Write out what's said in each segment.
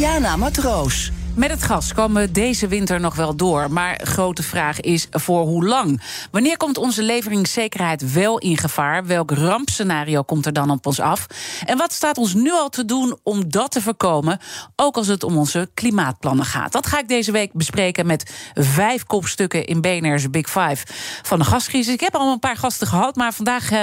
Diana Matroos. Met het gas komen we deze winter nog wel door. Maar grote vraag is voor hoe lang? Wanneer komt onze leveringszekerheid wel in gevaar? Welk rampscenario komt er dan op ons af? En wat staat ons nu al te doen om dat te voorkomen? Ook als het om onze klimaatplannen gaat. Dat ga ik deze week bespreken met vijf kopstukken in BNR's Big Five van de gascrisis. Ik heb al een paar gasten gehad, maar vandaag uh,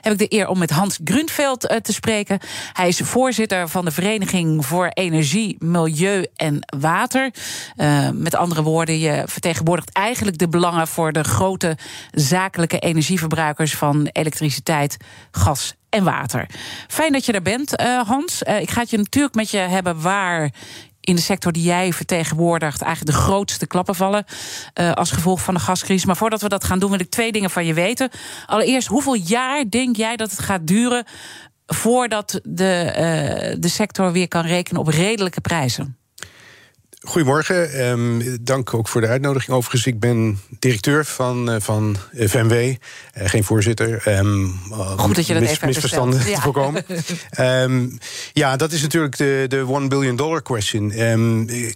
heb ik de eer om met Hans Grunveld uh, te spreken. Hij is voorzitter van de Vereniging voor Energie, Milieu en Water. Uh, met andere woorden, je vertegenwoordigt eigenlijk de belangen voor de grote zakelijke energieverbruikers van elektriciteit, gas en water. Fijn dat je er bent, uh, Hans. Uh, ik ga het je natuurlijk met je hebben waar in de sector die jij vertegenwoordigt eigenlijk de grootste klappen vallen als gevolg van de gascrisis. Maar voordat we dat gaan doen, wil ik twee dingen van je weten. Allereerst, hoeveel jaar denk jij dat het gaat duren voordat de, de sector weer kan rekenen op redelijke prijzen? Goedemorgen, um, dank ook voor de uitnodiging. Overigens, ik ben directeur van, uh, van FMW, uh, geen voorzitter. Um, Goed dat je dat mis, even misverstanden ja. te voorkomen. um, ja, dat is natuurlijk de, de one billion dollar question.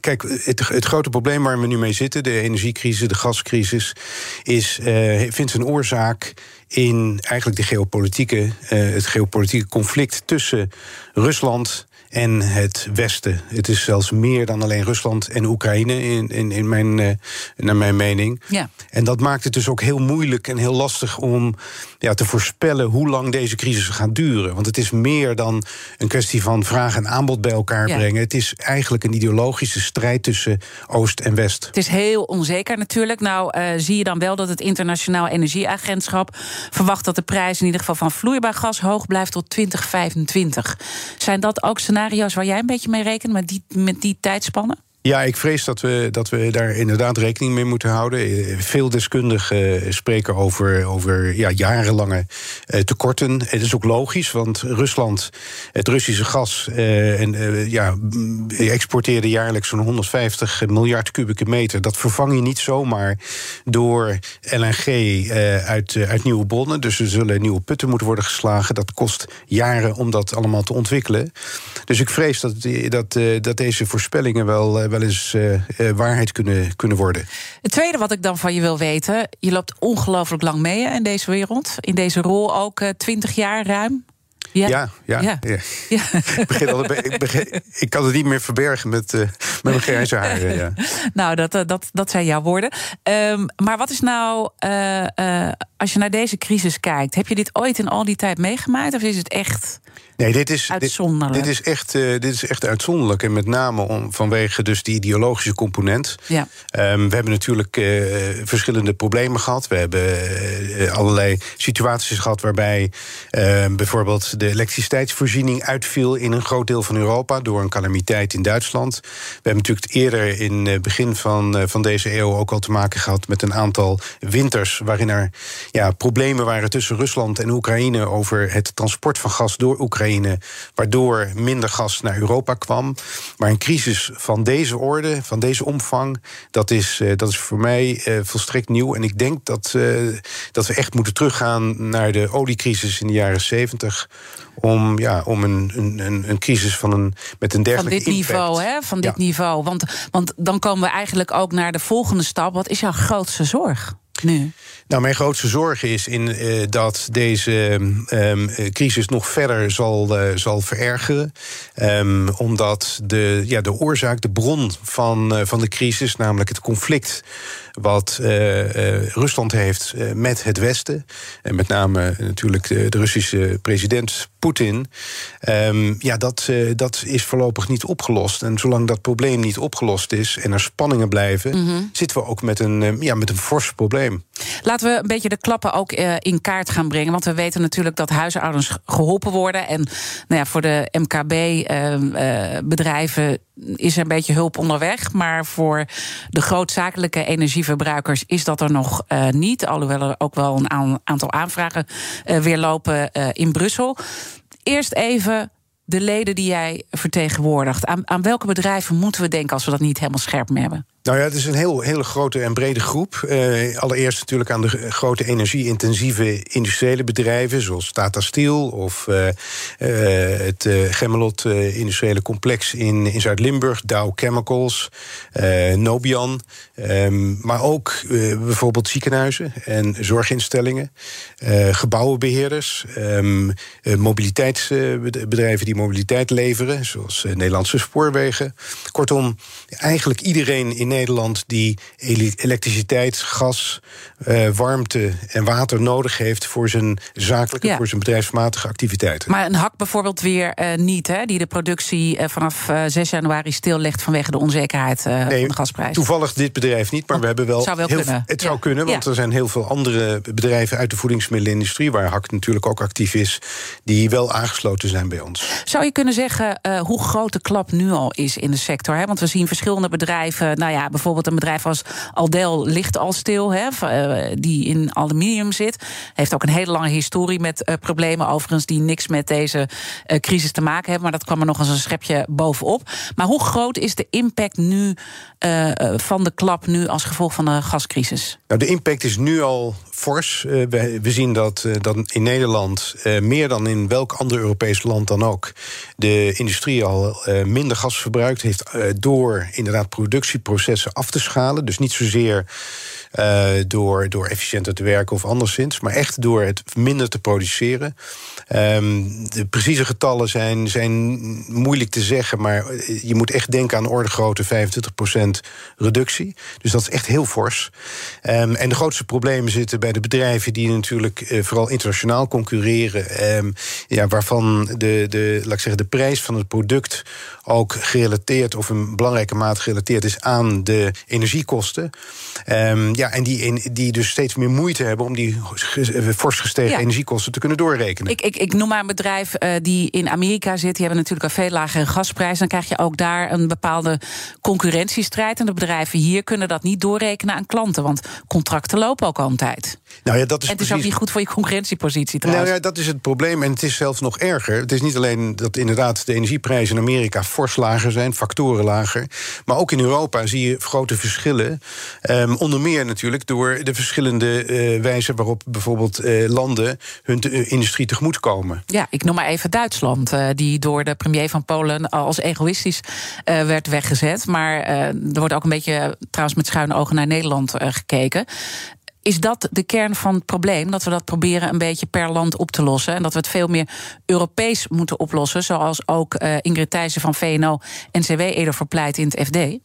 kijk, het, het, grote probleem waar we nu mee zitten, de energiecrisis, de gascrisis, is, uh, vindt zijn oorzaak in eigenlijk de geopolitieke, het geopolitieke conflict tussen Rusland en het Westen. Het is zelfs meer dan alleen Rusland en Oekraïne, in, in, in mijn, uh, naar mijn mening. Ja. En dat maakt het dus ook heel moeilijk en heel lastig om ja, te voorspellen hoe lang deze crisis gaat duren. Want het is meer dan een kwestie van vraag en aanbod bij elkaar Ja. brengen. Het is eigenlijk een ideologische strijd tussen Oost en West. Het is heel onzeker natuurlijk. Nou uh, zie je dan wel dat het Internationaal Energieagentschap verwacht dat de prijs in ieder geval van vloeibaar gas hoog blijft tot 2025. Zijn dat ook scenario's waar jij een beetje mee rekent met die, met die tijdspannen? Ja, ik vrees dat we, dat we daar inderdaad rekening mee moeten houden. Eh, Veel deskundigen spreken over, over ja, jarenlange uh, tekorten. Het is ook logisch, want Rusland, het Russische gas, uh, en, ja, exporteerde jaarlijks zo'n 150 miljard kubieke meter. Dat vervang je niet zomaar door LNG uit, uit nieuwe bronnen. Dus er zullen nieuwe putten moeten worden geslagen. Dat kost jaren om dat allemaal te ontwikkelen. Dus ik vrees dat, dat, dat deze voorspellingen wel wel eens uh, waarheid kunnen, kunnen worden. Het tweede wat ik dan van je wil weten... je loopt ongelooflijk lang mee in deze wereld. In deze rol ook twintig uh, jaar ruim. Ja, ja. ja, ja. ja. ik, begin al, ik, begin, ik kan het niet meer verbergen met, uh, met mijn grijze haren. Ja. nou, dat, dat, dat zijn jouw woorden. Um, maar wat is nou, uh, als je naar deze crisis kijkt... heb je dit ooit in al die tijd meegemaakt? Of is het echt... Nee, dit is, uitzonderlijk. Dit, dit, is echt, uh, dit is echt uitzonderlijk. En met name om, vanwege dus die ideologische component. Ja. Um, we hebben natuurlijk uh, verschillende problemen gehad. We hebben uh, allerlei situaties gehad waarbij bijvoorbeeld de elektriciteitsvoorziening uitviel in een groot deel van Europa door een calamiteit in Duitsland. We hebben natuurlijk eerder in het begin van, van deze eeuw ook al te maken gehad met een aantal winters waarin er ja, problemen waren tussen Rusland en Oekraïne over het transport van gas door Oekraïne. Waardoor minder gas naar Europa kwam. Maar een crisis van deze orde, van deze omvang, dat is, uh, dat is voor mij uh, volstrekt nieuw. En ik denk dat, uh, dat we echt moeten teruggaan naar de oliecrisis in de jaren 70 om, ja, om een, een, een crisis van een, met een dergelijke Van dit impact. niveau, hè? Van dit Ja. niveau. Want, want dan komen we eigenlijk ook naar de volgende stap. Wat is jouw grootste zorg nu? Nou, mijn grootste zorg is in, uh, dat deze um, crisis nog verder zal, uh, zal verergeren. Um, omdat de, ja, de oorzaak, de bron van, uh, van de crisis, namelijk het conflict wat Rusland heeft met het Westen, en met name natuurlijk de, de Russische president Poetin, um, ja, dat, dat is voorlopig niet opgelost. En zolang dat probleem niet opgelost is en er spanningen blijven, Mhm. mm -hmm. zitten we ook met een, ja, met een fors probleem. probleem. Laten we een beetje de klappen ook uh, in kaart gaan brengen. Want we weten natuurlijk dat huishoudens geholpen worden. En nou ja, voor de MKB-bedrijven uh, uh, is er een beetje hulp onderweg. Maar voor de grootzakelijke energieverbruikers is dat er nog niet. Alhoewel er ook wel een aantal aanvragen weer lopen in Brussel. Eerst even de leden die jij vertegenwoordigt. Aan, aan welke bedrijven moeten we denken als we dat niet helemaal scherp hebben? Nou ja, het is een heel, hele grote en brede groep. Uh, allereerst natuurlijk aan de grote energie-intensieve industriële bedrijven, zoals Tata Steel of uh, uh, het Gemmelot industriële complex in, in Zuid-Limburg, Dow Chemicals, Nobian. Um, maar ook bijvoorbeeld ziekenhuizen en zorginstellingen, gebouwenbeheerders, um, mobiliteitsbedrijven die mobiliteit leveren, zoals Nederlandse spoorwegen. Kortom, eigenlijk iedereen in Nederland die elektriciteit, gas, uh, warmte en water nodig heeft voor zijn zakelijke, ja. voor zijn bedrijfsmatige activiteiten. Maar een hak bijvoorbeeld weer uh, niet, hè, die de productie uh, vanaf 6 januari stillegt vanwege de onzekerheid nee, van de gasprijs. Toevallig dit bedrijf niet, maar oh, we hebben wel. Zou wel heel kunnen. Het zou kunnen, want ja. er zijn heel veel andere bedrijven uit de voedingsmiddelenindustrie, waar hak natuurlijk ook actief is, die wel aangesloten zijn bij ons. Zou je kunnen zeggen hoe groot de klap nu al is in de sector? Hè? Want we zien verschillende bedrijven, nou ja, bijvoorbeeld een bedrijf als Aldel ligt al stil, hè, die in aluminium zit. Heeft ook een hele lange historie met uh, problemen, overigens, die niks met deze uh, crisis te maken hebben. Maar dat kwam er nog eens een schepje bovenop. Maar hoe groot is de impact nu van de klap nu als gevolg van de gascrisis? Nou, de impact is nu al fors. Uh, we, zien dat, uh, dat in Nederland, uh, meer dan in welk ander Europees land dan ook, de industrie al minder gas verbruikt heeft door inderdaad productieprocessen af te schalen. Dus niet zozeer uh, door, door efficiënter te werken of anderszins, maar echt door het minder te produceren. Um, de precieze getallen zijn, zijn moeilijk te zeggen, maar je moet echt denken aan orde grootte 25% reductie. Dus dat is echt heel fors. Um, en de grootste problemen zitten bij de bedrijven die natuurlijk uh, vooral internationaal concurreren, um, ja, waarvan de, de, laat ik zeggen, de prijs van het product ook gerelateerd of een belangrijke mate gerelateerd is aan de energiekosten. Um, ja, en die, die dus steeds meer moeite hebben om die fors gestegen ja. energiekosten te kunnen doorrekenen. Ik, ik, ik noem maar een bedrijf uh, die in Amerika zit. Die hebben natuurlijk een veel lagere gasprijs. Dan krijg je ook daar een bepaalde concurrentiestrijd. En de bedrijven hier kunnen dat niet doorrekenen aan klanten. Want contracten lopen ook al een tijd. Nou ja, dat is en het is precies... ook niet goed voor je concurrentiepositie trouwens. Nou ja, dat is het probleem. En het is zelfs nog erger. Het is niet alleen dat inderdaad de energieprijzen in Amerika fors lager zijn, factoren lager. Maar ook in Europa zie je grote verschillen. Um, onder meer natuurlijk door de verschillende uh, wijzen waarop bijvoorbeeld uh, landen hun industrie tegemoet komen. Ja, ik noem maar even Duitsland, die door de premier van Polen als egoïstisch werd weggezet. Maar er wordt ook een beetje trouwens met schuine ogen naar Nederland gekeken. Is dat de kern van het probleem? Dat we dat proberen een beetje per land op te lossen. En dat we het veel meer Europees moeten oplossen. Zoals ook Ingrid Thijssen van VNO-NCW eerder verpleit in het FD?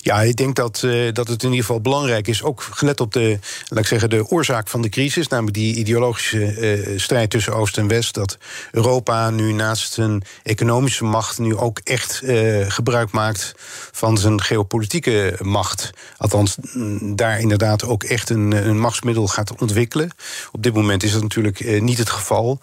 Ja, ik denk dat, uh, dat het in ieder geval belangrijk is, ook gelet op de, laat ik zeggen, de oorzaak van de crisis, namelijk die ideologische uh, strijd tussen Oost en West, dat Europa nu naast zijn economische macht nu ook echt uh, gebruik maakt van zijn geopolitieke macht. Althans, daar inderdaad ook echt een, een machtsmiddel gaat ontwikkelen. Op dit moment is dat natuurlijk niet het geval.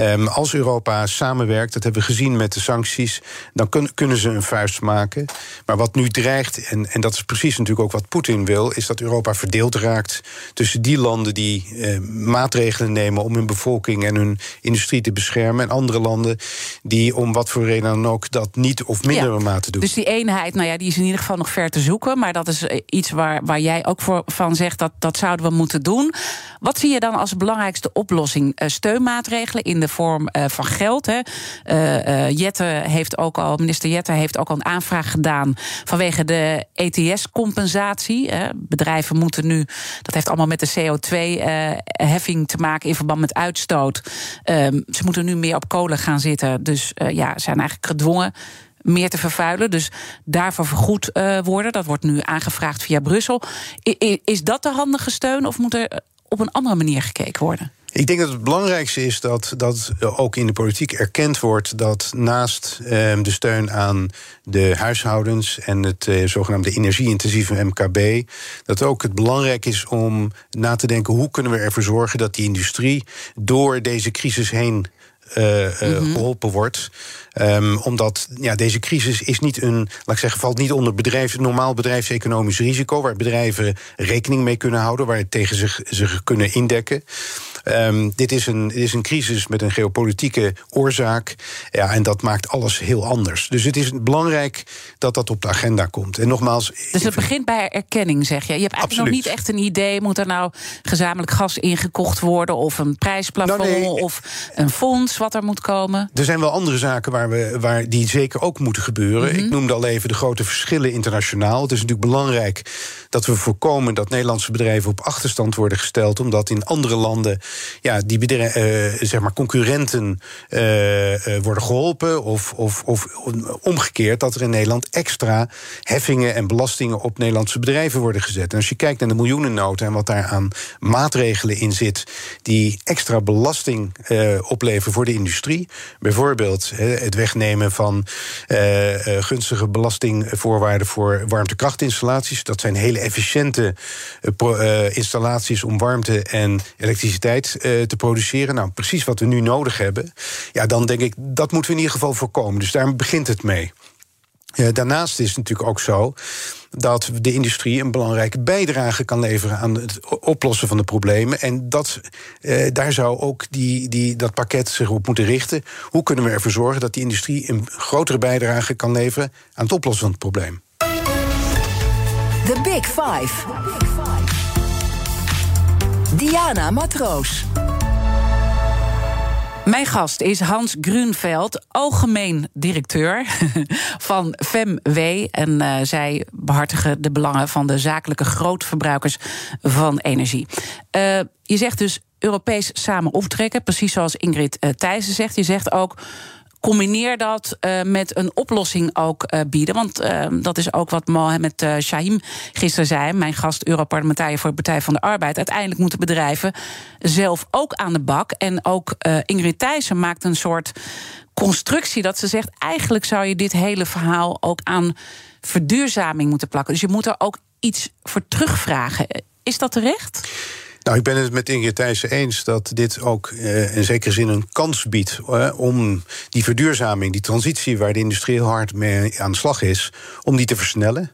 Um, als Europa samenwerkt, dat hebben we gezien met de sancties, dan kun, kunnen ze een vuist maken. Maar wat nu dreigt, en, en dat is precies natuurlijk ook wat Poetin wil, is dat Europa verdeeld raakt tussen die landen die uh, maatregelen nemen om hun bevolking en hun industrie te beschermen, en andere landen die om wat voor reden dan ook dat niet of minder ja, mate doen. Dus die eenheid, nou ja, die is in ieder geval nog ver te zoeken, maar dat is eh, iets waar, waar jij ook voor, van zegt dat dat zouden we moeten doen. Wat zie je dan als belangrijkste oplossing? Uh, steunmaatregelen in de vorm uh, van geld. Hè. Uh, Jette heeft ook al, minister Jette heeft ook al een aanvraag gedaan vanwege de ETS-compensatie. Bedrijven moeten nu, dat heeft allemaal met de CO2-heffing te maken in verband met uitstoot. Ehm, ze moeten nu meer op kolen gaan zitten. Dus ja, zijn eigenlijk gedwongen meer te vervuilen. Dus daarvoor vergoed worden. Dat wordt nu aangevraagd via Brussel. Is dat de handige steun of moet er op een andere manier gekeken worden? Ik denk dat het belangrijkste is dat, dat ook in de politiek erkend wordt dat naast eh, de steun aan de huishoudens en het eh, zogenaamde energie-intensieve MKB, dat ook het belangrijk is om na te denken hoe kunnen we ervoor zorgen dat die industrie door deze crisis heen uh, uh, geholpen wordt. Um, omdat ja, deze crisis is niet een, laat ik zeggen, valt niet onder bedrijf, normaal bedrijfseconomisch risico, waar bedrijven rekening mee kunnen houden, waar het tegen zich, zich kunnen indekken. Um, dit, is een, dit is een crisis met een geopolitieke oorzaak. Ja, en dat maakt alles heel anders. Dus het is belangrijk dat dat op de agenda komt. En nogmaals. Dus het begint bij erkenning, zeg je. Je hebt eigenlijk nog niet echt een idee. Moet er nou gezamenlijk gas ingekocht worden? Of een prijsplafond? Nou, of een fonds wat er moet komen? Er zijn wel andere zaken waar we, waar die zeker ook moeten gebeuren. Mhm. Ik noemde al even de grote verschillen internationaal. Het is natuurlijk belangrijk dat we voorkomen dat Nederlandse bedrijven op achterstand worden gesteld. Omdat in andere landen ja, die bedrijven, uh, zeg maar concurrenten uh, uh, worden geholpen. Of, of, of omgekeerd dat er in Nederland extra heffingen en belastingen op Nederlandse bedrijven worden gezet. En als je kijkt naar de miljoenennota en wat daar aan maatregelen in zit die extra belasting opleveren voor de industrie. Bijvoorbeeld het wegnemen van gunstige belastingvoorwaarden voor warmtekrachtinstallaties. Dat zijn hele efficiënte installaties om warmte en elektriciteit uh, te produceren. Nou, precies wat we nu nodig hebben. Ja, dan denk ik, dat moeten we in ieder geval voorkomen. Dus daar begint het mee. Daarnaast is het natuurlijk ook zo dat de industrie een belangrijke bijdrage kan leveren aan het oplossen van de problemen. En dat, eh, daar zou ook die, die, dat pakket zich op moeten richten. Hoe kunnen we ervoor zorgen dat die industrie een grotere bijdrage kan leveren aan het oplossen van het probleem? The Big Five. Diana Matroos. Mijn gast is Hans Grunveld, algemeen directeur van FemW. En uh, zij behartigen de belangen van de zakelijke grootverbruikers van energie. Uh, je zegt dus Europees samen optrekken, precies zoals Ingrid uh, Thijssen zegt. Je zegt ook combineer dat uh, met een oplossing ook uh, bieden. Want uh, dat is ook wat Mohamed Shahim gisteren zei, mijn gast Europarlementariër voor de Partij van de Arbeid. Uiteindelijk moeten bedrijven zelf ook aan de bak. En ook Ingrid Thijssen maakt een soort constructie dat ze zegt: eigenlijk zou je dit hele verhaal ook aan verduurzaming moeten plakken. Dus je moet er ook iets voor terugvragen. Is dat terecht? Nou, ik ben het met Ingrid Thijssen eens dat dit ook eh, in zekere zin een kans biedt om die verduurzaming, die transitie waar de industrie heel hard mee aan de slag is, om die te versnellen.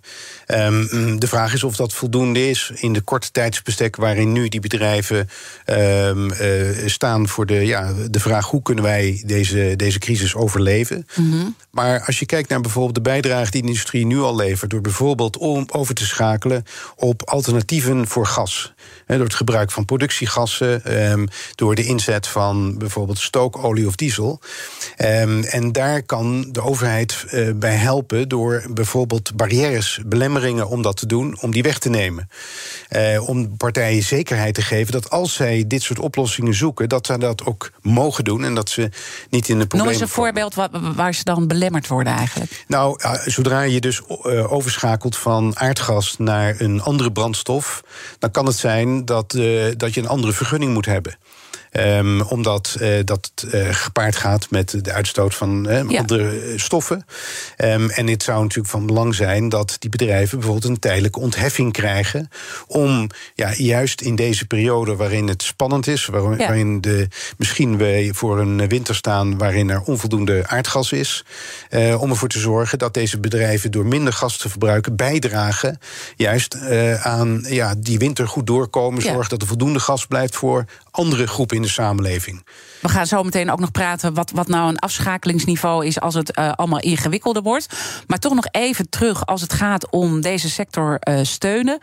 Um, de vraag is of dat voldoende is in de korte tijdsbestek waarin nu die bedrijven um, uh, staan voor de, ja, de vraag hoe kunnen wij deze, deze crisis overleven. Mm -hmm. Maar als je kijkt naar bijvoorbeeld de bijdrage die de industrie nu al levert, door bijvoorbeeld om over te schakelen op alternatieven voor gas. door het gebruik van productiegassen, um, door de inzet van bijvoorbeeld stookolie of diesel. En daar kan de overheid uh, bij helpen door bijvoorbeeld barrières, belemmeringen om dat te doen, om die weg te nemen. Uh, om partijen zekerheid te geven dat als zij dit soort oplossingen zoeken, dat ze dat ook mogen doen en dat ze niet in de problemen. Noem eens een voorbeeld waar, waar ze dan belemmerd worden eigenlijk. Nou, uh, zodra je dus uh, overschakelt van aardgas naar een andere brandstof, dan kan het zijn dat, uh, dat je een andere vergunning moet hebben. Um, omdat uh, dat uh, gepaard gaat met de uitstoot van ja. andere stoffen. Um, en het zou natuurlijk van belang zijn dat die bedrijven bijvoorbeeld een tijdelijke ontheffing krijgen. Om ja, juist in deze periode waarin het spannend is, ja. waarin de, misschien we voor een winter staan waarin er onvoldoende aardgas is. om ervoor te zorgen dat deze bedrijven door minder gas te verbruiken bijdragen juist aan ja, die winter goed doorkomen. Zorgen dat er voldoende gas blijft voor andere groepen in de samenleving. We gaan zo meteen ook nog praten wat, wat nou een afschakelingsniveau is als het uh, allemaal ingewikkelder wordt. Maar toch nog even terug als het gaat om deze sector uh, steunen.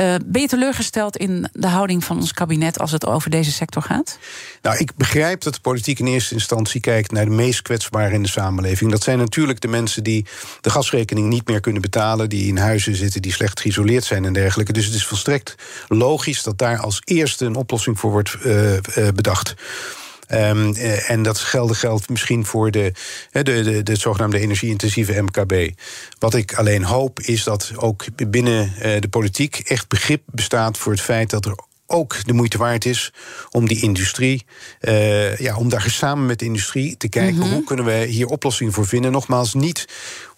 Uh, ben je teleurgesteld in de houding van ons kabinet als het over deze sector gaat? Nou, ik begrijp dat de politiek in eerste instantie kijkt naar de meest kwetsbaren in de samenleving. Dat zijn natuurlijk de mensen die de gasrekening niet meer kunnen betalen, die in huizen zitten die slecht geïsoleerd zijn en dergelijke. Dus het is volstrekt logisch dat daar als eerste een oplossing voor wordt uh, uh, bedacht. Um, en dat geldt, geldt misschien voor de, de, de, de zogenaamde energie-intensieve MKB. Wat ik alleen hoop is dat ook binnen de politiek echt begrip bestaat voor het feit dat er ook de moeite waard is om die industrie, uh, ja, om daar samen met de industrie te kijken mm -hmm. hoe kunnen we hier oplossingen voor vinden. Nogmaals, niet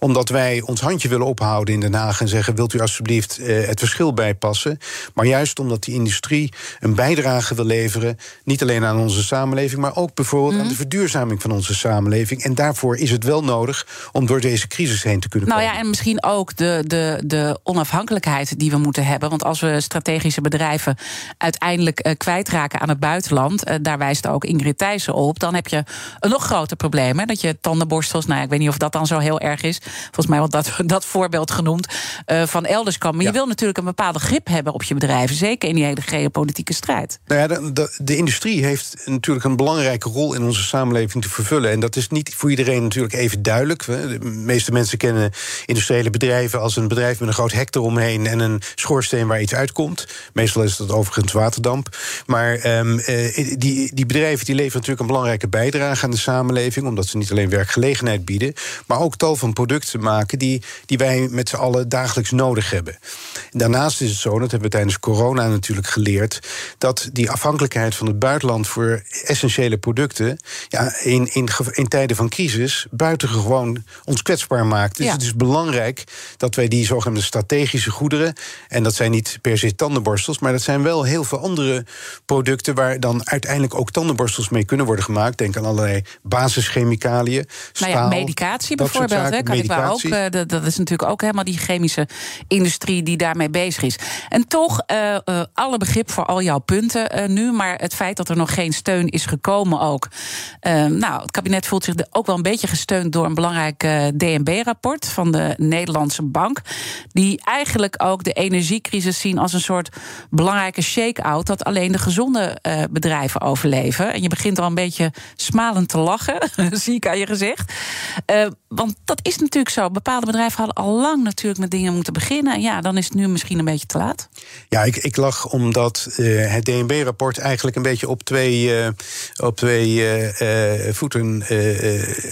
omdat wij ons handje willen ophouden in Den Haag en zeggen: wilt u alsjeblieft uh, het verschil bijpassen? Maar juist omdat die industrie een bijdrage wil leveren, niet alleen aan onze samenleving, maar ook bijvoorbeeld mm aan de verduurzaming van onze samenleving. En daarvoor is het wel nodig om door deze crisis heen te kunnen nou komen. Ja, en misschien ook de, de, de onafhankelijkheid die we moeten hebben. Want als we strategische bedrijven uiteindelijk uh, kwijtraken aan het buitenland, uh, daar wijst ook Ingrid Thijssen op, dan heb je een nog groter probleem. Hè? Dat je tandenborstels, nou ja, ik weet niet of dat dan zo heel erg is. Volgens mij wordt dat, dat voorbeeld genoemd uh, van elders kan. Maar ja. je wil natuurlijk een bepaalde grip hebben op je bedrijven, zeker in die hele geopolitieke strijd. Nou ja, de, de, de industrie heeft natuurlijk een belangrijke rol in onze samenleving te vervullen. En dat is niet voor iedereen natuurlijk even duidelijk. De meeste mensen kennen industriële bedrijven als een bedrijf met een groot hek eromheen en een schoorsteen waar iets uitkomt. Meestal is dat overigens waterdamp. Maar um, uh, die, die bedrijven die leveren natuurlijk een belangrijke bijdrage aan de samenleving, omdat ze niet alleen werkgelegenheid bieden, maar ook tal van producten maken die, die wij met z'n allen dagelijks nodig hebben. Daarnaast is het zo, dat hebben we tijdens corona natuurlijk geleerd, dat die afhankelijkheid van het buitenland voor essentiële producten ja, in, in, in tijden van crisis buitengewoon ons kwetsbaar maakt. Dus ja. het is belangrijk dat wij die zogenaamde strategische goederen, en dat zijn niet per se tandenborstels, maar dat zijn wel heel veel andere producten waar dan uiteindelijk ook tandenborstels mee kunnen worden gemaakt. Denk aan allerlei basischemicaliën. Staal, nou ja, medicatie bijvoorbeeld, hè, kan medicatie. Ik ook. Uh, dat is natuurlijk ook helemaal die chemische industrie die daarmee bezig is. En toch, uh, uh, alle begrip voor al jouw punten nu, maar het feit dat er nog geen steun is gekomen ook. nou, het kabinet voelt zich ook wel een beetje gesteund door een belangrijk DNB-rapport van de Nederlandse Bank, die eigenlijk ook de energiecrisis zien als een soort belangrijke shake-out dat alleen de gezonde bedrijven overleven. En je begint al een beetje smalend te lachen, zie ik aan je gezicht. Want dat is natuurlijk zo. Bepaalde bedrijven hadden al lang natuurlijk met dingen moeten beginnen. En ja, dan is het nu misschien een beetje te laat. Ja, ik, ik lach omdat uh, het DNB-rapport eigenlijk een beetje op twee, op twee voeten.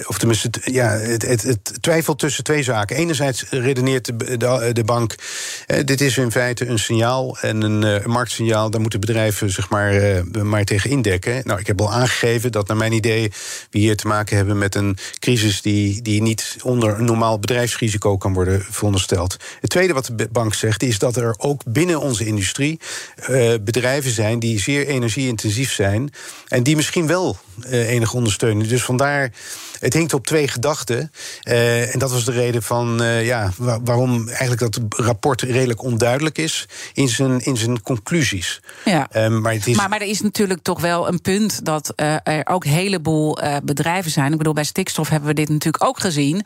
of tenminste, ja, het, het, het, twijfelt tussen twee zaken. Enerzijds redeneert de, de, bank. dit is in feite een signaal en een, marktsignaal. Daar moeten bedrijven zich maar, maar tegen indekken. Nou, ik heb al aangegeven dat naar mijn idee we hier te maken hebben met een crisis die, die niet onder normaal bedrijfsrisico kan worden verondersteld. Het tweede wat de bank zegt is dat er ook binnen onze industrie uh, bedrijven zijn die zeer energieintensief zijn en die misschien wel uh, enige ondersteuning. Dus vandaar, het hinkt op twee gedachten. Uh, en dat was de reden van ja, waarom eigenlijk dat rapport redelijk onduidelijk is in zijn, in zijn conclusies. Ja. Um, maar, het is... maar, maar er is natuurlijk toch wel een punt dat er ook een heleboel bedrijven zijn. Ik bedoel, bij stikstof hebben we dit natuurlijk ook gezien.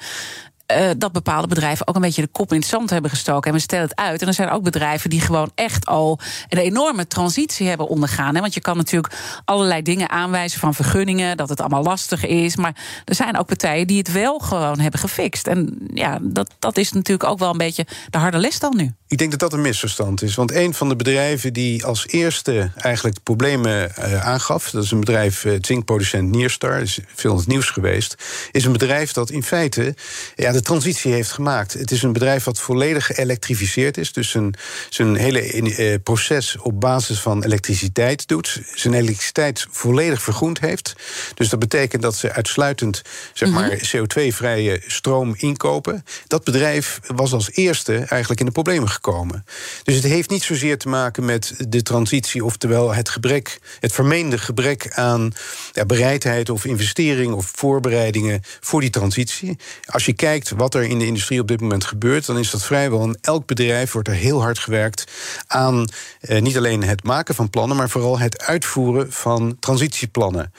Uh, dat bepaalde bedrijven ook een beetje de kop in het zand hebben gestoken. En we stellen het uit. En er zijn ook bedrijven die gewoon echt al een enorme transitie hebben ondergaan. Hè? Want je kan natuurlijk allerlei dingen aanwijzen van vergunningen, dat het allemaal lastig is. Maar er zijn ook partijen die het wel gewoon hebben gefixt. En ja, dat, dat is natuurlijk ook wel een beetje de harde les dan nu. Ik denk dat dat een misverstand is. Want een van de bedrijven die als eerste eigenlijk de problemen uh, aangaf, dat is een bedrijf, uh, zinkproducent Nierstar, is veel in het nieuws geweest, is een bedrijf dat in feite ja, de transitie heeft gemaakt. Het is een bedrijf wat volledig geëlektrificeerd is, dus zijn, zijn hele uh, proces op basis van elektriciteit doet, zijn elektriciteit volledig vergroend heeft. Dus dat betekent dat ze uitsluitend zeg maar, mm -hmm. CO2-vrije stroom inkopen. Dat bedrijf was als eerste eigenlijk in de problemen gekomen. Komen. Dus het heeft niet zozeer te maken met de transitie, oftewel het gebrek, het vermeende gebrek aan ja, bereidheid of investering of voorbereidingen voor die transitie. Als je kijkt wat er in de industrie op dit moment gebeurt, dan is dat vrijwel in elk bedrijf wordt er heel hard gewerkt aan eh, niet alleen het maken van plannen, maar vooral het uitvoeren van transitieplannen.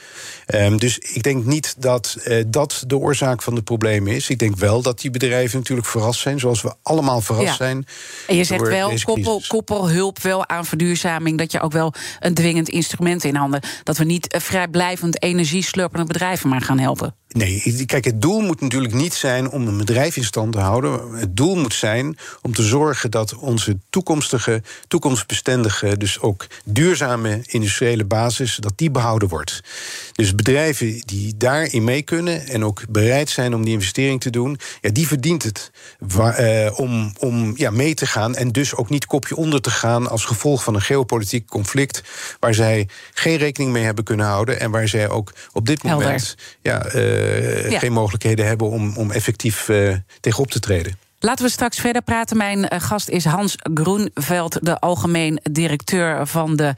Um, dus ik denk niet dat uh, dat de oorzaak van de problemen is. Ik denk wel dat die bedrijven natuurlijk verrast zijn, zoals we allemaal verrast ja. zijn. En je zegt wel, koppel, koppelhulp wel aan verduurzaming, dat je ook wel een dwingend instrument in handen. Dat we niet uh, vrijblijvend energieslurpende bedrijven maar gaan helpen. Nee, kijk, het doel moet natuurlijk niet zijn om een bedrijf in stand te houden. Het doel moet zijn om te zorgen dat onze toekomstige, toekomstbestendige, dus ook duurzame industriële basis, dat die behouden wordt. Dus bedrijven die daarin mee kunnen en ook bereid zijn om die investering te doen, ja, die verdient het uh, om, om ja, mee te gaan en dus ook niet kopje onder te gaan als gevolg van een geopolitiek conflict waar zij geen rekening mee hebben kunnen houden en waar zij ook op dit moment ja, uh, ja, geen mogelijkheden hebben om, om effectief uh, tegenop te treden. Laten we straks verder praten. Mijn uh, gast is Hans Groenveld, de algemeen directeur van de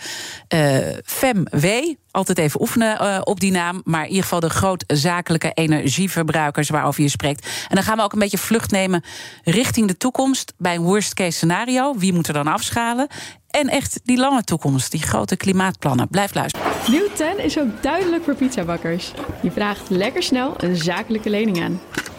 uh, FEMW. Altijd even oefenen uh, op die naam. Maar in ieder geval de grootzakelijke energieverbruikers waarover je spreekt. En dan gaan we ook een beetje vlucht nemen richting de toekomst. Bij een worst case scenario. Wie moet er dan afschalen? En echt die lange toekomst, die grote klimaatplannen. Blijf luisteren. Nieuw 10 is ook duidelijk voor pizzabakkers. Je vraagt lekker snel een zakelijke lening aan.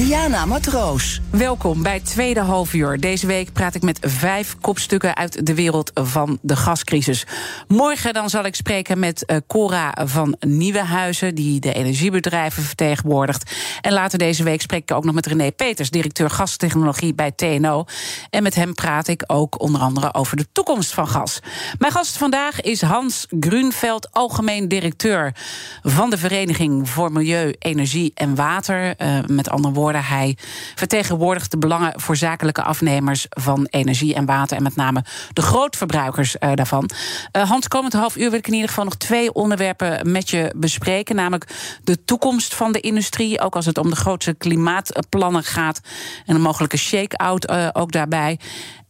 Diana Matroos. Welkom bij tweede halfuur. Deze week praat ik met vijf kopstukken uit de wereld van de gascrisis. Morgen dan zal ik spreken met uh, Cora van Nieuwenhuizen... die de energiebedrijven vertegenwoordigt. En later deze week spreek ik ook nog met René Peters... directeur gastechnologie bij TNO. En met hem praat ik ook onder andere over de toekomst van gas. Mijn gast vandaag is Hans Grunveld, algemeen directeur... van de Vereniging voor Milieu, Energie en Water. Uh, met andere woorden hij vertegenwoordigt de belangen voor zakelijke afnemers van energie en water. En met name de grootverbruikers uh, daarvan. Uh, Hans, komend half uur wil ik in ieder geval nog twee onderwerpen met je bespreken. Namelijk de toekomst van de industrie. Ook als het om de grootste klimaatplannen gaat. En een mogelijke shake-out uh, ook daarbij.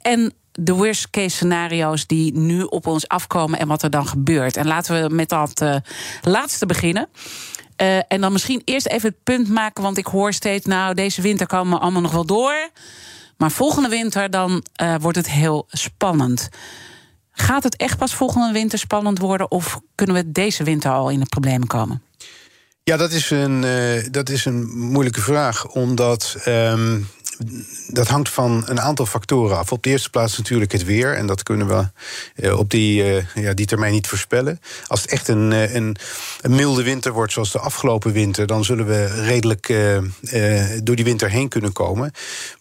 En de worst case scenario's die nu op ons afkomen en wat er dan gebeurt. En laten we met dat laatste beginnen. Uh, en dan misschien eerst even het punt maken, want ik hoor steeds, nou, deze winter komen we allemaal nog wel door. Maar volgende winter dan uh, wordt het heel spannend. Gaat het echt pas volgende winter spannend worden, of kunnen we deze winter al in de problemen komen? Ja, dat is een, uh, dat is een moeilijke vraag, omdat. Um dat hangt van een aantal factoren af. Op de eerste plaats natuurlijk het weer. En dat kunnen we uh, op die, uh, ja, die termijn niet voorspellen. Als het echt een, uh, een, een, milde winter wordt, zoals de afgelopen winter, dan zullen we redelijk door die winter heen kunnen komen.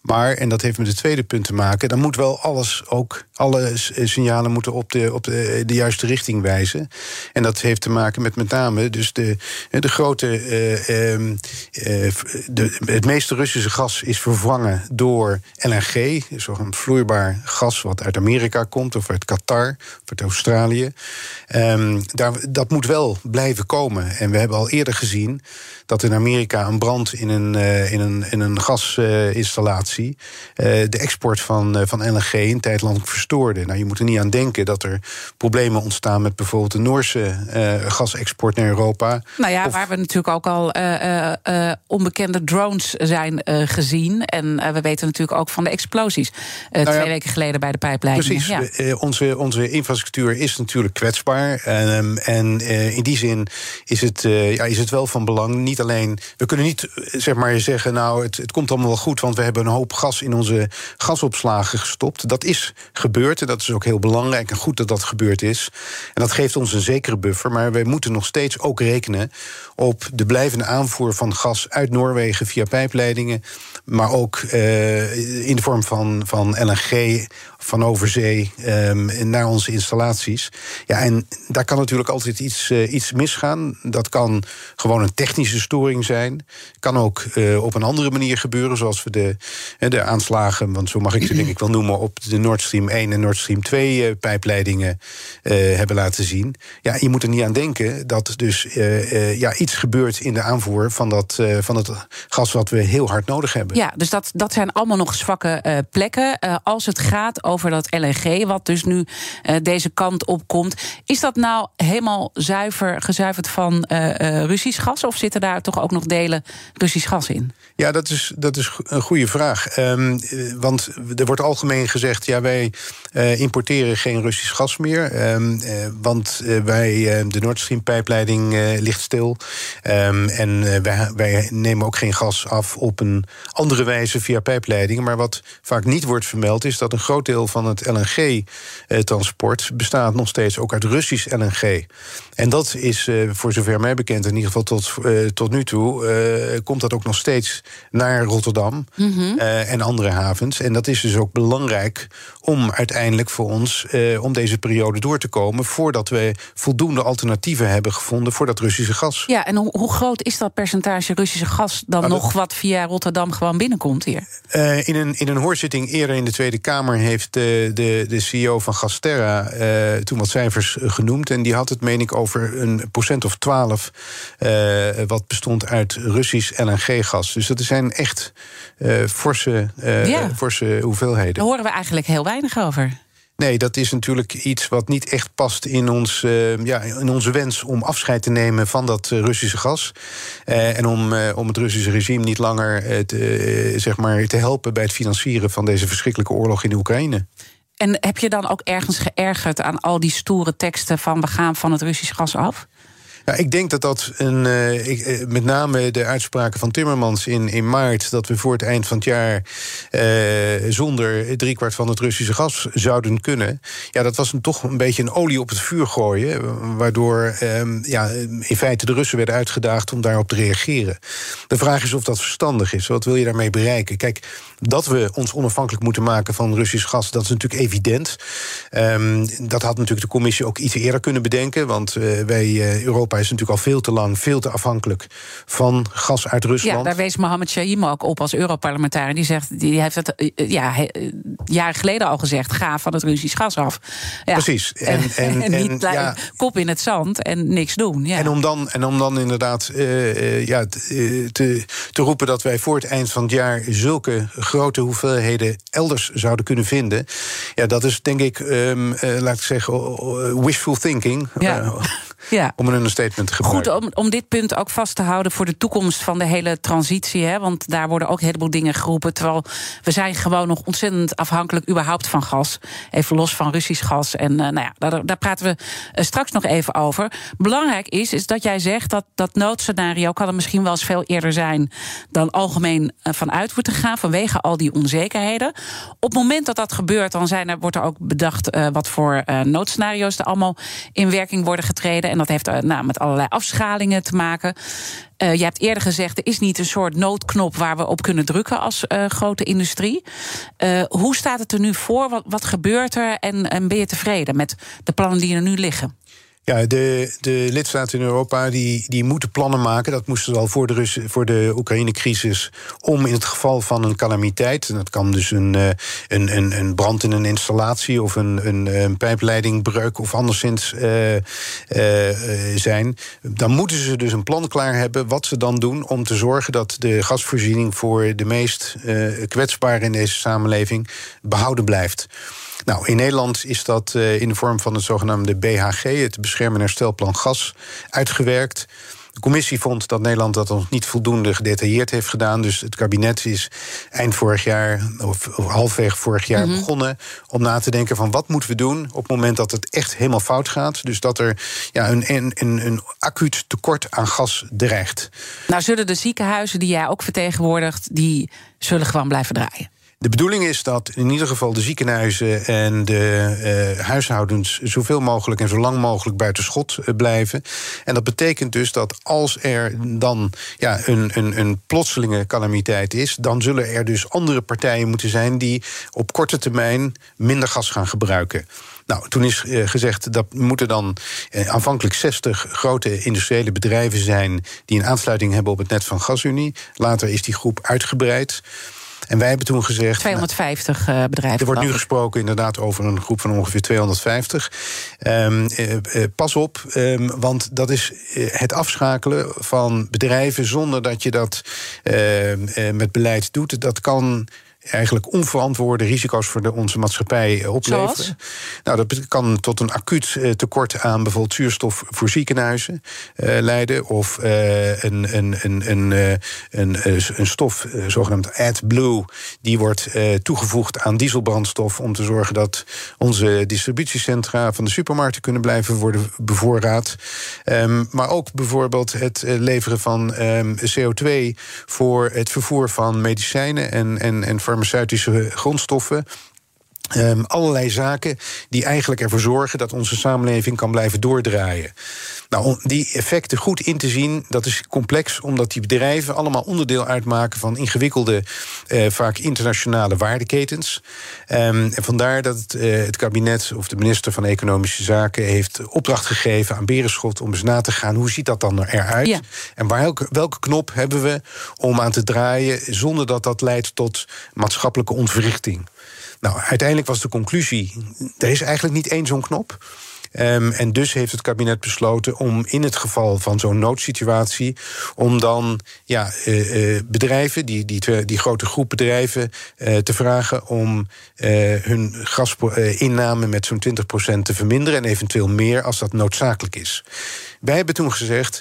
Maar, en dat heeft met het tweede punt te maken, dan moet wel alles ook, alle signalen moeten op de, op de, de juiste richting wijzen. En dat heeft te maken met met name dus de, de grote. Ehm, de, het meeste Russische gas is vervangen door LNG, zo'n vloeibaar gas wat uit Amerika komt, of uit Qatar, of uit Australië. Um, daar, dat moet wel blijven komen. En we hebben al eerder gezien dat in Amerika een brand in een, uh, in een, in een gasinstallatie uh, de export van, uh, van LNG een tijd lang verstoorde. Nou, je moet er niet aan denken dat er problemen ontstaan met bijvoorbeeld de Noorse gasexport naar Europa. Nou ja, waar we natuurlijk ook al onbekende drones zijn gezien. En we weten natuurlijk ook van de explosies nou ja, twee weken geleden bij de pijpleiding. Precies, ja. onze, onze infrastructuur is natuurlijk kwetsbaar. En, en in die zin is het, ja, is het wel van belang. Niet alleen. We kunnen niet zeg maar, zeggen, nou, het, het komt allemaal wel goed, want we hebben een hoop gas in onze gasopslagen gestopt. Dat is gebeurd en dat is ook heel belangrijk en goed dat dat gebeurd is. En dat geeft ons een zekere buffer. Maar wij moeten nog steeds ook rekenen op de blijvende aanvoer van gas uit Noorwegen via pijpleidingen. Maar ook uh, in de vorm van, van LNG van overzee um, naar onze installaties. Ja, en daar kan natuurlijk altijd iets, uh, iets misgaan. Dat kan gewoon een technische storing zijn. Kan ook uh, op een andere manier gebeuren, zoals we de, de aanslagen, want zo mag ik ze denk ik wel noemen, op de Nord Stream 1 en Nord Stream 2 uh, pijpleidingen hebben laten zien. Ja, je moet er niet aan denken dat dus ja, iets gebeurt in de aanvoer van, dat, van het gas wat we heel hard nodig hebben. Ja, dus dat, dat zijn allemaal nog zwakke plekken. als het gaat over dat LNG, wat dus nu uh, deze kant op komt. Is dat nou helemaal zuiver gezuiverd van Russisch gas? Of zitten daar toch ook nog delen Russisch gas in? Ja, dat is, dat is een goede vraag. Um, want er wordt algemeen gezegd: ja, wij importeren geen Russisch gas meer. Um, want wij, de Nord Stream-pijpleiding ligt stil. Um, en wij nemen ook geen gas af op een andere wijze via pijpleidingen. Maar wat vaak niet wordt vermeld, is dat een groot deel van het LNG-transport bestaat nog steeds ook uit Russisch LNG. En dat is, uh, voor zover mij bekend, in ieder geval tot, uh, tot nu toe, uh, komt dat ook nog steeds naar Rotterdam mm -hmm. en andere havens. En dat is dus ook belangrijk om uiteindelijk voor ons, om deze periode door te komen, voordat we voldoende alternatieven hebben gevonden voor dat Russische gas. Ja, en hoe, hoe groot is dat percentage Russische gas dan nou, nog wat via Rotterdam gewoon binnenkomt hier? in, een, in een hoorzitting eerder in de Tweede Kamer heeft de, de, de CEO van Gasterra uh, toen wat cijfers genoemd. En die had het, meen ik, over een procent of twaalf. Uh, wat bestond uit Russisch LNG-gas. Dus dat zijn echt forse, ja. forse hoeveelheden. Daar horen we eigenlijk heel weinig over. Nee, dat is natuurlijk iets wat niet echt past in, ons, uh, ja, in onze wens om afscheid te nemen van dat uh, Russische gas. Uh, en om, om het Russische regime niet langer te, zeg maar, te helpen bij het financieren van deze verschrikkelijke oorlog in de Oekraïne. En heb je dan ook ergens geërgerd aan al die stoere teksten van we gaan van het Russisch gas af? Ja, ik denk dat dat een, uh, ik, uh, met name de uitspraken van Timmermans in, in maart, dat we voor het eind van het jaar uh, zonder driekwart van het Russische gas zouden kunnen. Ja, dat was een, toch een beetje een olie op het vuur gooien. Waardoor um, ja, in feite de Russen werden uitgedaagd om daarop te reageren. De vraag is of dat verstandig is. Wat wil je daarmee bereiken? Kijk, dat we ons onafhankelijk moeten maken van Russisch gas, dat is natuurlijk evident. Um, dat had natuurlijk de commissie ook iets eerder kunnen bedenken. Want wij, Europa is natuurlijk al veel te lang, veel te afhankelijk van gas uit Rusland. Ja, daar wees Mohammed Shahim ook op als Europarlementariër. Die, zegt, die heeft het uh, ja, jaren geleden al gezegd: ga van het Russisch gas af. Ja. Precies. En, en, en niet en, ja. kop in het zand en niks doen. Ja. En, om dan, en om dan inderdaad uh, ja, te, te roepen dat wij voor het eind van het jaar zulke grote hoeveelheden elders zouden kunnen vinden. Ja, dat is denk ik, um, laat ik zeggen, wishful thinking. Ja. Ja. Om een understatement te gebruiken. Goed, om, om dit punt ook vast te houden voor de toekomst van de hele transitie. Hè, want daar worden ook een heleboel dingen geroepen. Terwijl we zijn gewoon nog ontzettend afhankelijk überhaupt van gas. Even los van Russisch gas. En uh, nou ja, daar, daar praten we uh, straks nog even over. Belangrijk is, is dat jij zegt dat dat noodscenario kan er misschien wel eens veel eerder zijn dan algemeen uh, vanuit wordt gaan. Vanwege al die onzekerheden. Op het moment dat dat gebeurt, dan zijn er, wordt er ook bedacht wat voor noodscenario's er allemaal in werking worden getreden. En dat heeft nou, met allerlei afschalingen te maken. Uh, je hebt eerder gezegd, er is niet een soort noodknop waar we op kunnen drukken als uh, grote industrie. Hoe staat het er nu voor? Wat, wat gebeurt er? En, en ben je tevreden met de plannen die er nu liggen? Ja, de, de lidstaten in Europa die, die moeten plannen maken. Dat moesten ze al voor de, voor de Oekraïne-crisis. Om in het geval van een calamiteit. En dat kan dus een, een, een, een brand in een installatie. of een, een, een pijpleidingbreuk. of anderszins uh, uh, zijn. Dan moeten ze dus een plan klaar hebben. wat ze dan doen om te zorgen dat de gasvoorziening. voor de meest uh, kwetsbaren in deze samenleving behouden blijft. Nou, in Nederland is dat uh, in de vorm van het zogenaamde BHG, het Beschermen en Herstelplan Gas, uitgewerkt. De commissie vond dat Nederland dat nog niet voldoende gedetailleerd heeft gedaan. Dus het kabinet is eind vorig jaar, of, of halfweg vorig jaar, mm -hmm. begonnen om na te denken van wat moeten we doen op het moment dat het echt helemaal fout gaat. Dus dat er ja, een, een, een, een acuut tekort aan gas dreigt. Nou, zullen de ziekenhuizen die jij ook vertegenwoordigt, die zullen gewoon blijven draaien? De bedoeling is dat in ieder geval de ziekenhuizen en de uh, huishoudens zoveel mogelijk en zo lang mogelijk buiten schot uh, blijven. En dat betekent dus dat als er dan ja, een, een, een plotselinge calamiteit is, dan zullen er dus andere partijen moeten zijn die op korte termijn minder gas gaan gebruiken. Nou, toen is uh, gezegd dat moeten dan aanvankelijk 60 grote industriële bedrijven zijn die een aansluiting hebben op het net van GasUnie. Later is die groep uitgebreid. En wij hebben toen gezegd. 250 nou, bedrijven. Er wordt nu gesproken inderdaad over een groep van ongeveer 250. Um, uh, uh, pas op, um, want dat is het afschakelen van bedrijven zonder dat je dat met beleid doet. Dat kan eigenlijk onverantwoorde risico's voor de, onze maatschappij opleveren. Zoals? Nou, dat kan tot een acuut tekort aan bijvoorbeeld zuurstof voor ziekenhuizen uh, leiden. Of uh, een, een, een, een, een, een stof, zogenaamd AdBlue, die wordt toegevoegd aan dieselbrandstof om te zorgen dat onze distributiecentra van de supermarkten kunnen blijven worden bevoorraad. Um, maar ook bijvoorbeeld het leveren van um, CO2 voor het vervoer van medicijnen en, en, en farmaceutische grondstoffen. Um, allerlei zaken die eigenlijk ervoor zorgen dat onze samenleving kan blijven doordraaien. Nou, om die effecten goed in te zien, dat is complex, omdat die bedrijven allemaal onderdeel uitmaken van ingewikkelde, uh, vaak internationale waardeketens. Um, en vandaar dat het, uh, het, kabinet of de minister van Economische Zaken heeft opdracht gegeven aan Berenschot om eens na te gaan hoe ziet dat dan eruit Ja. en welke, welke knop hebben we om aan te draaien zonder dat dat leidt tot maatschappelijke ontwrichting. Nou, uiteindelijk was de conclusie: er is eigenlijk niet één zo'n knop. Um, en dus heeft het kabinet besloten om in het geval van zo'n noodsituatie, om dan ja, uh, uh, bedrijven, die, die, die grote groep bedrijven, uh, te vragen om hun gasinname met zo'n 20% te verminderen en eventueel meer als dat noodzakelijk is. Wij hebben toen gezegd.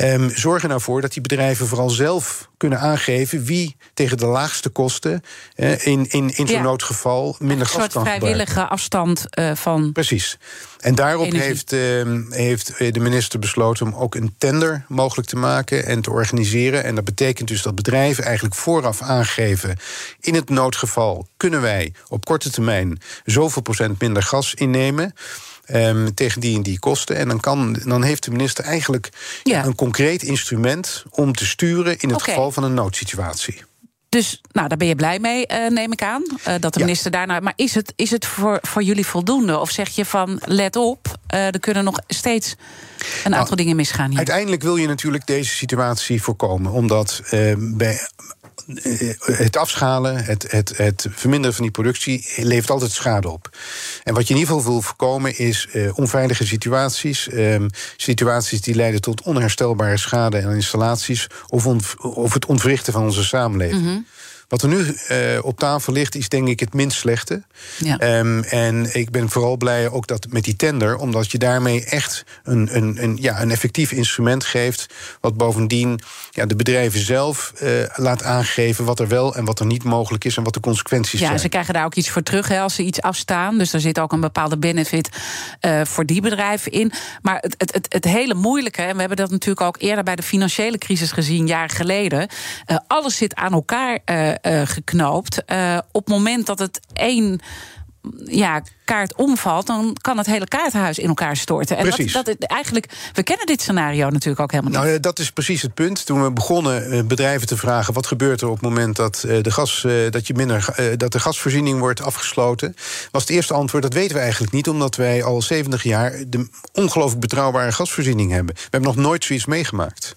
Um, zorg er nou voor dat die bedrijven vooral zelf kunnen aangeven wie tegen de laagste kosten uh, in, in, in zo'n Ja. noodgeval minder gas Een soort kan gebruiken. vrijwillige afstand eh, van. Precies. En daarop Energie. heeft, ehm, heeft de minister besloten om ook een tender mogelijk te maken en te organiseren. En dat betekent dus dat bedrijven eigenlijk vooraf aangeven: in het noodgeval kunnen wij op korte termijn zoveel procent minder gas innemen. ehm, tegen die en die kosten. En dan, kan, dan heeft de minister eigenlijk Ja. een concreet instrument om te sturen in het geval van een noodsituatie. Dus nou, daar ben je blij mee, eh, neem ik aan. eh, dat de Ja. minister daarna. Maar is het, is het voor, voor jullie voldoende? Of zeg je van let op, eh, er kunnen nog steeds een aantal dingen misgaan hier? Uiteindelijk wil je natuurlijk deze situatie voorkomen. Omdat bij het afschalen, het, het, het verminderen van die productie levert altijd schade op. En wat je in ieder geval wil voorkomen is eh, onveilige situaties. ehm, situaties die leiden tot onherstelbare schade aan installaties. Of, of het ontwrichten van onze samenleving. Mhm. Wat er nu eh, op tafel ligt, is denk ik het minst slechte. Ja. Ehm, en ik ben vooral blij ook dat met die tender, omdat je daarmee echt een, een, een, ja, een effectief instrument geeft. Wat bovendien ja, de bedrijven zelf eh, laat aangeven wat er wel en wat er niet mogelijk is en wat de consequenties Ja, zijn. ze krijgen daar ook iets voor terug hè, als ze iets afstaan. Dus er zit ook een bepaalde benefit eh, voor die bedrijven in. Maar het, het, het, het hele moeilijke, en we hebben dat natuurlijk ook eerder bij de financiële crisis gezien, jaren geleden. alles zit aan elkaar geknoopt. Eh, op het moment dat het één ja, kaart omvalt, dan kan het hele kaartenhuis in elkaar storten. En Precies. Dat, dat, eigenlijk, we kennen dit scenario natuurlijk ook helemaal niet. Nou, eh, dat is precies het punt. Toen we begonnen eh, bedrijven te vragen wat gebeurt er op het moment dat, eh, de, gas, eh, dat, je minder, eh, dat de gasvoorziening wordt afgesloten, was het eerste antwoord dat weten we eigenlijk niet, omdat wij al 70 jaar de ongelooflijk betrouwbare gasvoorziening hebben. We hebben nog nooit zoiets meegemaakt.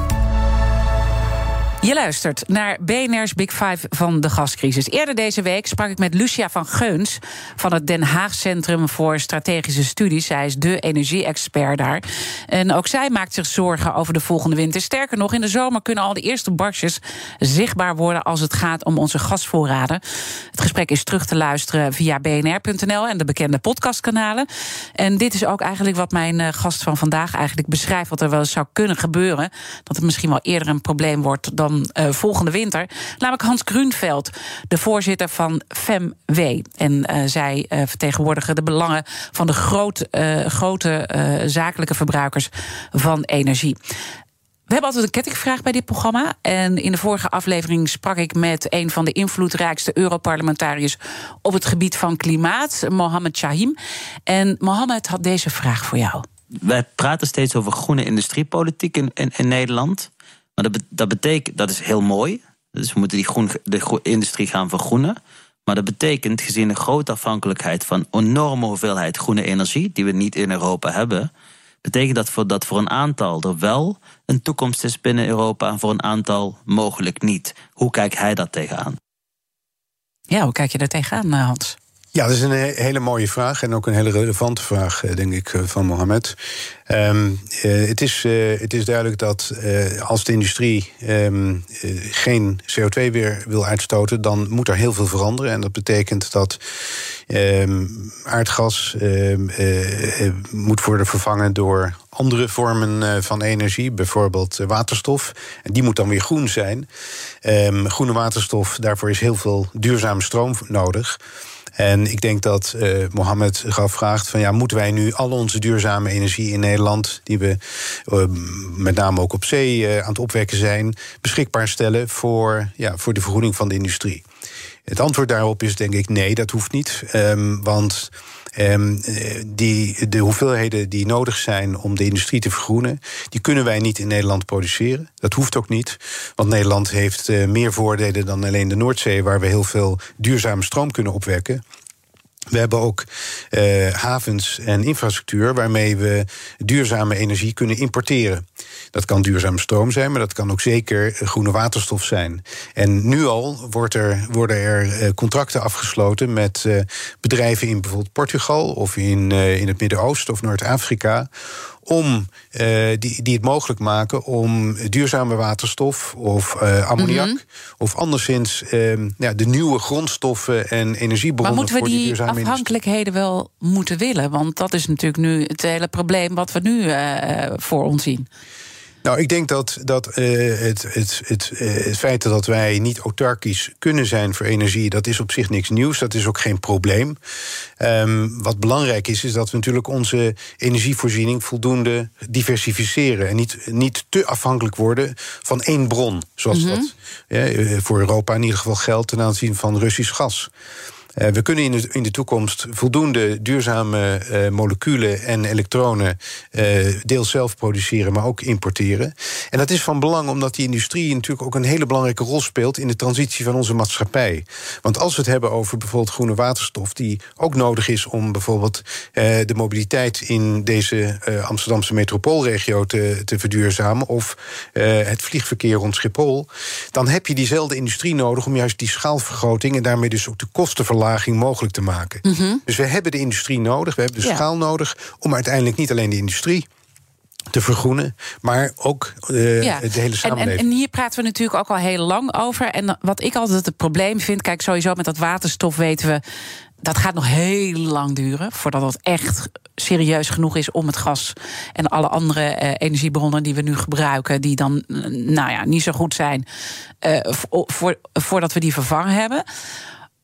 Je luistert naar BNR's Big Five van de gascrisis. Eerder deze week sprak ik met Lucia van Geuns van het Den Haag Centrum voor Strategische Studies. Zij is de energie-expert daar. En ook zij maakt zich zorgen over de volgende winter. Sterker nog, in de zomer kunnen al de eerste barstjes zichtbaar worden als het gaat om onze gasvoorraden. Het gesprek is terug te luisteren via bnr.nl en de bekende podcastkanalen. En dit is ook eigenlijk wat mijn eh, gast van vandaag eigenlijk beschrijft, wat er wel eens zou kunnen gebeuren. Dat het misschien wel eerder een probleem wordt dan uh, volgende winter. Namelijk Hans Grunveld, de voorzitter van FEMW. En uh, zij uh, vertegenwoordigen de belangen van de grote zakelijke verbruikers van energie. We hebben altijd een kettingvraag bij dit programma. En in de vorige aflevering sprak ik met een van de invloedrijkste Europarlementariërs op het gebied van klimaat, Mohammed Shahim. En Mohammed had deze vraag voor jou. Wij praten steeds over groene industriepolitiek in, in, in Nederland. Dat, dat betekent, dat is heel mooi. Dus we moeten die groen, de industrie gaan vergroenen. Maar dat betekent, gezien de grote afhankelijkheid van enorme hoeveelheid groene energie, die we niet in Europa hebben, betekent dat voor, dat voor een aantal er wel een toekomst is binnen Europa en voor een aantal mogelijk niet. Hoe kijkt hij dat tegenaan? Ja, hoe kijk je daar tegenaan, eh, Hans? Ja, dat is een hele mooie vraag en ook een hele relevante vraag, eh, denk ik, eh, van Mohamed. Um, uh, het, is, het is duidelijk dat als de industrie um, geen CO2 weer wil uitstoten, dan moet er heel veel veranderen. En dat betekent dat um, aardgas moet worden vervangen door andere vormen van energie, bijvoorbeeld waterstof. En die moet dan weer groen zijn. groene waterstof, daarvoor is heel veel duurzame stroom nodig. En ik denk dat uh, Mohammed gaf vraagt van ja, moeten wij nu al onze duurzame energie in Nederland, die we uh, met name ook op zee uh, aan het opwekken zijn, beschikbaar stellen voor, ja, voor de vergroening van de industrie? Het antwoord daarop is denk ik nee, dat hoeft niet. Um, want Um, die, de hoeveelheden die nodig zijn om de industrie te vergroenen, die kunnen wij niet in Nederland produceren. Dat hoeft ook niet, want Nederland heeft uh, meer voordelen dan alleen de Noordzee, waar we heel veel duurzame stroom kunnen opwekken. We hebben ook uh, havens en infrastructuur waarmee we duurzame energie kunnen importeren. Dat kan duurzame stroom zijn, maar dat kan ook zeker groene waterstof zijn. En nu al wordt er, worden er uh, contracten afgesloten met uh, bedrijven in bijvoorbeeld Portugal of in, in het Midden-Oosten of Noord-Afrika om, uh, die, die het mogelijk maken om duurzame waterstof of uh, ammoniak mm -hmm. of anderszins uh, ja, de nieuwe grondstoffen en energiebronnen. Maar moeten we die, die afhankelijkheden wel moeten willen? Want dat is natuurlijk nu het hele probleem wat we nu voor ons zien. Nou, ik denk dat, dat uh, het, het, het, uh, het feit dat wij niet autarkisch kunnen zijn voor energie, dat is op zich niks nieuws. Dat is ook geen probleem. Um, wat belangrijk is, is dat we natuurlijk onze energievoorziening voldoende diversificeren. En niet, niet te afhankelijk worden van één bron. Zoals mm -hmm. dat ja, voor Europa in ieder geval geldt ten aanzien van Russisch gas. Uh, we kunnen in de, in de toekomst voldoende duurzame uh, moleculen en elektronen uh, deels zelf produceren, maar ook importeren. En dat is van belang omdat die industrie natuurlijk ook een hele belangrijke rol speelt in de transitie van onze maatschappij. Want als we het hebben over bijvoorbeeld groene waterstof, die ook nodig is om bijvoorbeeld de mobiliteit in deze Amsterdamse metropoolregio te, te verduurzamen, of het vliegverkeer rond Schiphol, dan heb je diezelfde industrie nodig om juist die schaalvergroting en daarmee dus ook de kosten mogelijk te maken. Mm -hmm. Dus we hebben de industrie nodig, we hebben de ja. schaal nodig om uiteindelijk niet alleen de industrie te vergroenen, maar ook uh, ja. de hele samenleving. En, en, en, hier praten we natuurlijk ook al heel lang over. En wat ik altijd het probleem vind, kijk, sowieso met dat waterstof weten we. Dat gaat nog heel lang duren voordat het echt serieus genoeg is om het gas en alle andere uh, energiebronnen die we nu gebruiken, die dan nou ja, niet zo goed zijn, voor, voordat we die vervangen hebben.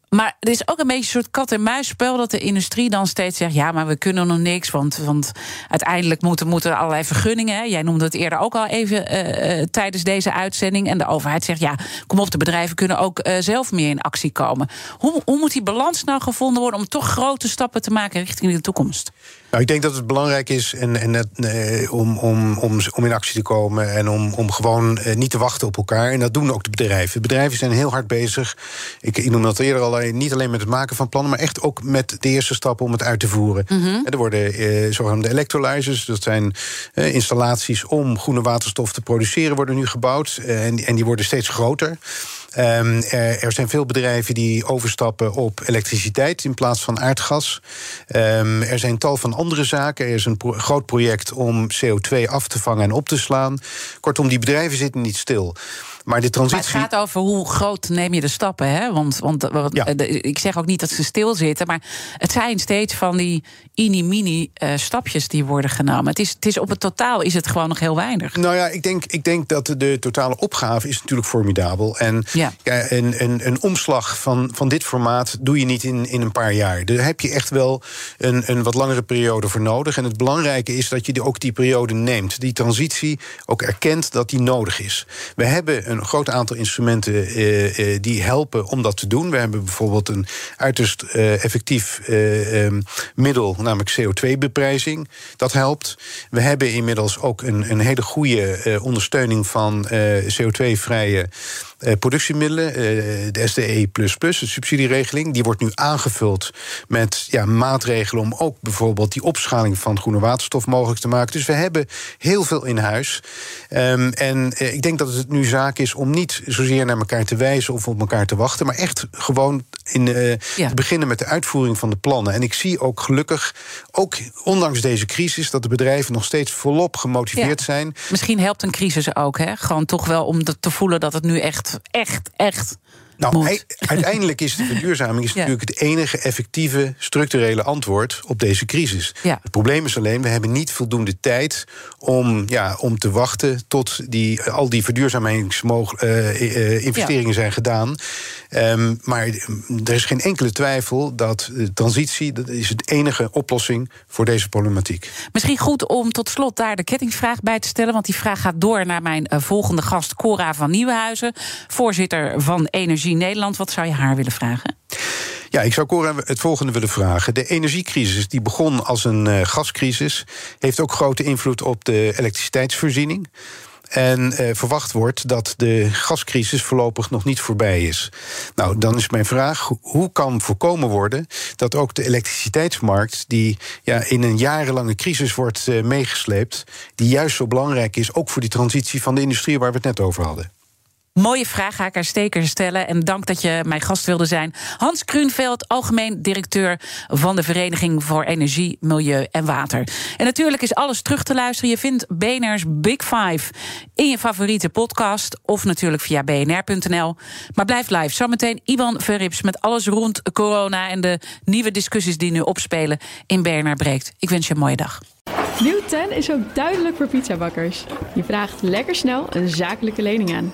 Maar er is ook een beetje een soort kat-en-muisspel dat de industrie dan steeds zegt: ja, maar we kunnen nog niks. Want, want uiteindelijk moeten, moeten er allerlei vergunningen. Hè. Jij noemde het eerder ook al even uh, uh, tijdens deze uitzending. En de overheid zegt: ja, kom op, de bedrijven kunnen ook uh, zelf meer in actie komen. Hoe, hoe moet die balans nou gevonden worden om toch grote stappen te maken richting de toekomst? Nou, ik denk dat het belangrijk is en, en het, eh, om, om, om, om in actie te komen en om, om gewoon eh, niet te wachten op elkaar. En dat doen ook de bedrijven. De bedrijven zijn heel hard bezig. Ik, ik noem dat eerder al allerlei, niet alleen met het maken van plannen, maar echt ook met de eerste stappen om het uit te voeren. En Er worden eh, zogenaamde electrolyzers, dat zijn eh, installaties om groene waterstof te produceren, worden nu gebouwd. Eh, en, en die worden steeds groter. Ehm, er, er zijn veel bedrijven die overstappen op elektriciteit in plaats van aardgas. Ehm, er zijn tal van andere zaken. Er is een pro- groot project om CO2 af te vangen en op te slaan. Kortom, die bedrijven zitten niet stil. Maar de Maar transitie. het gaat over hoe groot neem je de stappen. Hè? Want, want eh, Ja. eh, ik zeg ook niet dat ze stilzitten. Maar het zijn steeds van die mini-mini eh, stapjes die worden genomen. Het is, het is op het totaal is het gewoon nog heel weinig. Nou ja, ik denk, ik denk dat de totale opgave is natuurlijk formidabel. En Ja. ja, een, een, een omslag van, van dit formaat doe je niet in, in een paar jaar. Daar heb je echt wel een, een wat langere periode voor nodig. En het belangrijke is dat je die- ook die periode neemt. Die transitie ook erkent dat die nodig is. We hebben een groot aantal instrumenten eh, eh, die helpen om dat te doen. We hebben bijvoorbeeld een uiterst eh, effectief eh, ehm, middel, namelijk CO2-beprijzing. Dat helpt. We hebben inmiddels ook een, een hele goede ondersteuning van eh, CO2-vrije eh, productiemiddelen. eh, de SDE, de subsidieregeling. Die wordt nu aangevuld met ja, maatregelen om ook bijvoorbeeld die opschaling van groene waterstof mogelijk te maken. Dus we hebben heel veel in huis. Ehm, en eh, ik denk dat het nu zaak is om niet zozeer naar elkaar te wijzen of op elkaar te wachten, maar echt gewoon in, eh, Ja. te beginnen met de uitvoering van de plannen. En ik zie ook gelukkig, ook ondanks deze crisis, dat de bedrijven nog steeds volop gemotiveerd Ja. zijn. Misschien helpt een crisis ook. Hè? Gewoon toch wel om te voelen dat het nu echt, echt, echt. Nou, uiteindelijk is de verduurzaming is Ja. natuurlijk het enige effectieve structurele antwoord op deze crisis. Ja. Het probleem is alleen, we hebben niet voldoende tijd om, ja, om te wachten tot die, al die verduurzamingsinvesteringen zijn gedaan. Ehm, maar er is geen enkele twijfel dat de transitie dat is de enige oplossing voor deze problematiek. Misschien goed om tot slot daar de kettingvraag bij te stellen. Want die vraag gaat door naar mijn eh, volgende gast, Cora van Nieuwenhuizen. Voorzitter van Energie Nederland. Wat zou je haar willen vragen? Ja, ik zou Cora het volgende willen vragen. De energiecrisis, die begon als een eh, gascrisis, heeft ook grote invloed op de elektriciteitsvoorziening. En eh, verwacht wordt dat de gascrisis voorlopig nog niet voorbij is. Nou, dan is mijn vraag: ho- hoe kan voorkomen worden dat ook de elektriciteitsmarkt, die ja, in een jarenlange crisis wordt eh, meegesleept, die juist zo belangrijk is, ook voor die transitie van de industrie waar we het net over hadden? Mooie vraag ga ik haar steker stellen. En dank dat je mijn gast wilde zijn. Hans Kruunveld, algemeen directeur van de Vereniging voor Energie, Milieu en Water. En natuurlijk is alles terug te luisteren. Je vindt BNR's Big Five in je favoriete podcast. Of natuurlijk via bnr.nl. Maar blijf live. Zometeen Ivan Verrips met alles rond corona... en de nieuwe discussies die nu opspelen in BNR Breekt. Ik wens je een mooie dag. Nieuw 10 is ook duidelijk voor pizzabakkers. Je vraagt lekker snel een zakelijke lening aan.